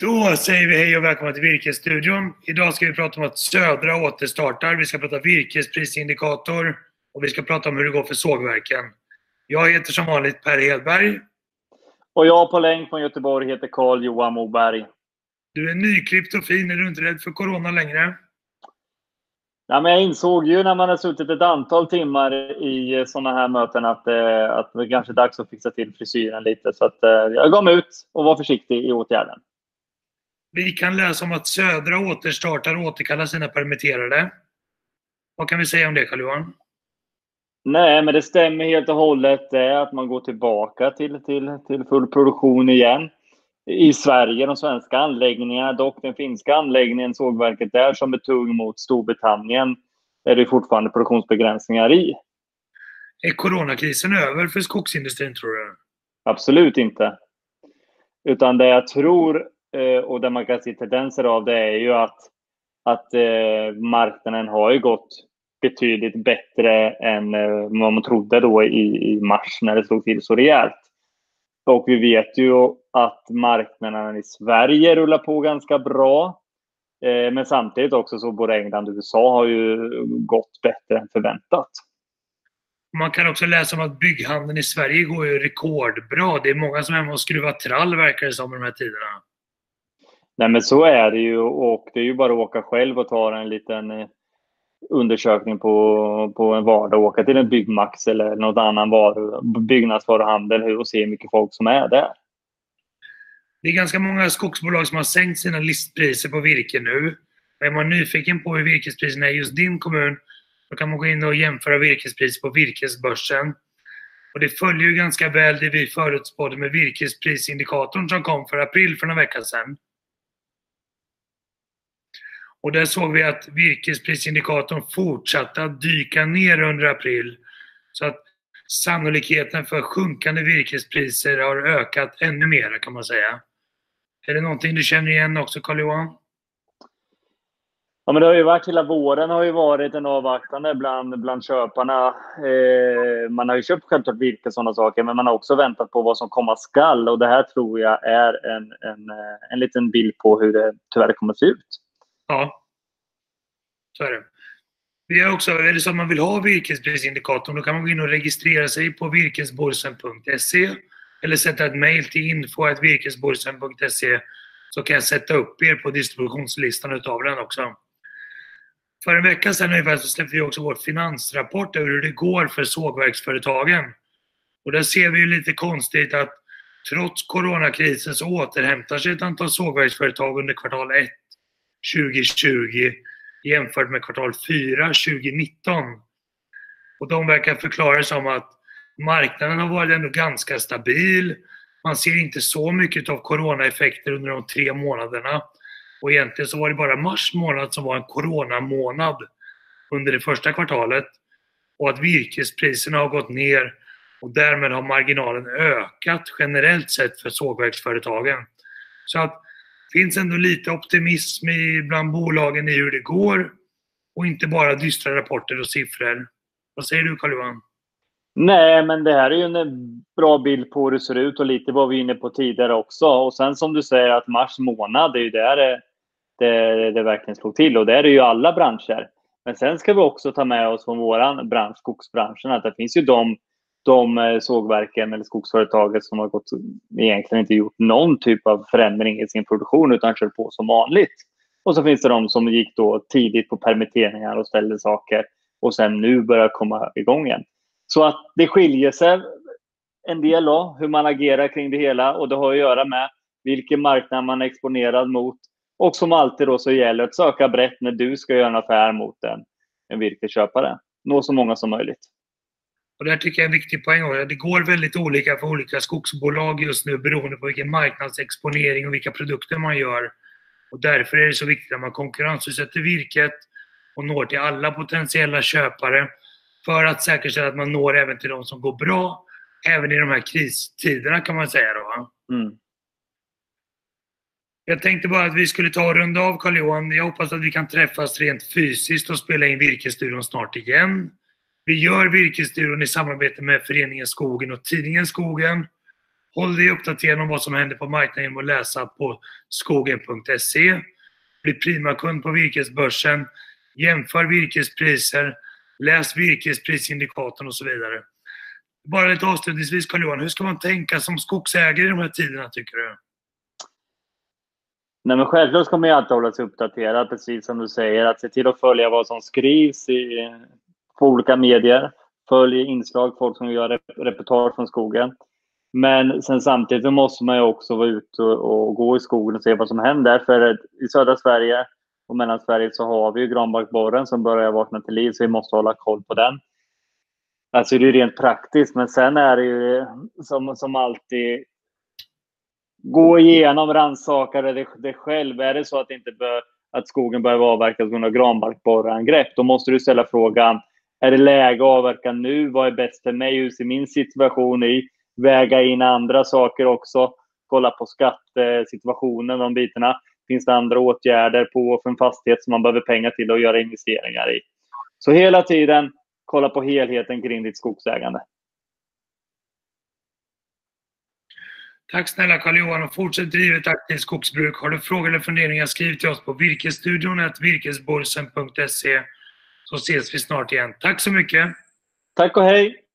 Då säger vi hej och välkomna till Virkesstudion. Idag ska vi prata om att Södra återstartar. Vi ska prata virkesprisindikator och vi ska prata om hur det går för sågverken. Jag heter som vanligt Per Hedberg. Och jag på länk från Göteborg heter Carl Johan Moberg. Du är nyklippt och fin. Är du inte rädd för Corona längre? Ja, men jag insåg ju när man har suttit ett antal timmar i sådana här möten att, eh, att det kanske är dags att fixa till frisyren lite. Så att, eh, jag gav mig ut och var försiktig i åtgärden. Vi kan läsa om att Södra återstartar och återkallar sina permitterade. Vad kan vi säga om det, Carl-Johan? Nej, men det stämmer helt och hållet. Det att man går tillbaka till, till, till full produktion igen. I Sverige, de svenska anläggningarna, dock den finska anläggningen, sågverket där som är tung mot Storbritannien, är det fortfarande produktionsbegränsningar i. Är coronakrisen över för skogsindustrin, tror du? Absolut inte. Utan det jag tror Eh, och där man kan se tendenser av det är ju att, att eh, marknaden har ju gått betydligt bättre än eh, vad man trodde då i, i mars när det slog till så rejält. Och vi vet ju att marknaden i Sverige rullar på ganska bra. Eh, men samtidigt också så både England och USA har ju gått bättre än förväntat. Man kan också läsa om att bygghandeln i Sverige går ju rekordbra. Det är många som är hemma och skruvar trall verkar det som i de här tiderna. Nej men så är det ju och det är ju bara att åka själv och ta en liten eh, undersökning på, på en vardag. Åka till en Byggmax eller något annan varu, byggnadsvaruhandel och se hur mycket folk som är där. Det är ganska många skogsbolag som har sänkt sina listpriser på virke nu. Är man nyfiken på hur virkespriserna är i just din kommun då kan man gå in och jämföra virkespriser på virkesbörsen. Och det följer ju ganska väl det vi förutspådde med virkesprisindikatorn som kom för april för några veckor sedan. Och där såg vi att virkesprisindikatorn fortsatte att dyka ner under april. Så att sannolikheten för sjunkande virkespriser har ökat ännu mer kan man säga. Är det någonting du känner igen också Carl-Johan? Ja, men det har ju varit hela våren har ju varit en avvaktande bland, bland köparna. Eh, man har ju köpt självklart virke och sådana saker, men man har också väntat på vad som komma skall och det här tror jag är en, en, eh, en liten bild på hur det tyvärr kommer att se ut. Ja, så är det. Vi har också, är det så att man vill ha virkesprisindikatorn, då kan man gå in och registrera sig på virkesborsen.se eller sätta ett mejl till info.virkesborsen.se så kan jag sätta upp er på distributionslistan utav den också. För en vecka sedan ungefär så släppte vi också vår finansrapport över hur det går för sågverksföretagen. Och där ser vi ju lite konstigt att trots coronakrisen så återhämtar sig ett antal sågverksföretag under kvartal 1 2020 jämfört med kvartal 4 2019. Och de verkar förklara det som att marknaden har varit ändå ganska stabil. Man ser inte så mycket av coronaeffekter under de tre månaderna. Och egentligen så var det bara mars månad som var en coronamånad under det första kvartalet. Och att virkespriserna har gått ner och därmed har marginalen ökat generellt sett för sågverksföretagen. Så att finns ändå lite optimism bland bolagen i hur det går och inte bara dystra rapporter och siffror. Vad säger du Carl-Johan? Nej, men det här är ju en bra bild på hur det ser ut och lite vad vi var inne på tidigare också. Och sen som du säger att mars månad, det är ju där det, det, det verkligen slog till och där är det ju alla branscher. Men sen ska vi också ta med oss från vår bransch, skogsbranschen, att det finns ju de de eh, sågverken eller skogsföretaget som har gått, egentligen inte gjort någon typ av förändring i sin produktion utan kör på som vanligt. Och så finns det de som gick då tidigt på permitteringar och ställde saker och sen nu börjar komma igång igen. Så att det skiljer sig en del då, hur man agerar kring det hela och det har att göra med vilken marknad man är exponerad mot. Och som alltid då så gäller det att söka brett när du ska göra en affär mot en, en virkesköpare. Nå så många som möjligt. Och det här tycker jag är en viktig poäng. Det går väldigt olika för olika skogsbolag just nu beroende på vilken marknadsexponering och vilka produkter man gör. Och därför är det så viktigt att man konkurrensutsätter virket och når till alla potentiella köpare för att säkerställa att man når även till de som går bra, även i de här kristiderna kan man säga. Då. Mm. Jag tänkte bara att vi skulle ta och runda av Carl-Johan. Jag hoppas att vi kan träffas rent fysiskt och spela in Virkesstudion snart igen. Vi gör Virkesduron i samarbete med Föreningen Skogen och tidningen Skogen. Håll dig uppdaterad om vad som händer på marknaden genom att läsa på skogen.se. Bli primakund på virkesbörsen. Jämför virkespriser. Läs virkesprisindikatorn och så vidare. Bara lite avslutningsvis Carl-Johan, hur ska man tänka som skogsägare i de här tiderna tycker du? Nej, men självklart ska man ju alltid hålla sig uppdaterad, precis som du säger. Att se till att följa vad som skrivs i, på olika medier. Följ inslag, folk som gör reportage från skogen. Men sen samtidigt måste man ju också vara ute och, och gå i skogen och se vad som händer. För i södra Sverige och Mellansverige så har vi ju granbarkborren som börjar vakna till liv, så vi måste hålla koll på den. Alltså det är rent praktiskt, men sen är det ju som, som alltid gå igenom, rannsaka det, det själv. Är det så att, inte bör, att skogen behöver avverkas på grund av granbarkborreangrepp, då måste du ställa frågan, är det läge att avverka nu? Vad är bäst för mig? Hur ser min situation i? Väga in andra saker också. Kolla på skattesituationen, de bitarna. Finns det andra åtgärder på för en fastighet som man behöver pengar till att göra investeringar i? Så hela tiden kolla på helheten kring ditt skogsägande. Tack snälla Carl-Johan och fortsätt driva ett aktivt skogsbruk. Har du frågor eller funderingar skriv till oss på virkesstudion virkesborgsen.se så ses vi snart igen. Tack så mycket! Tack och hej!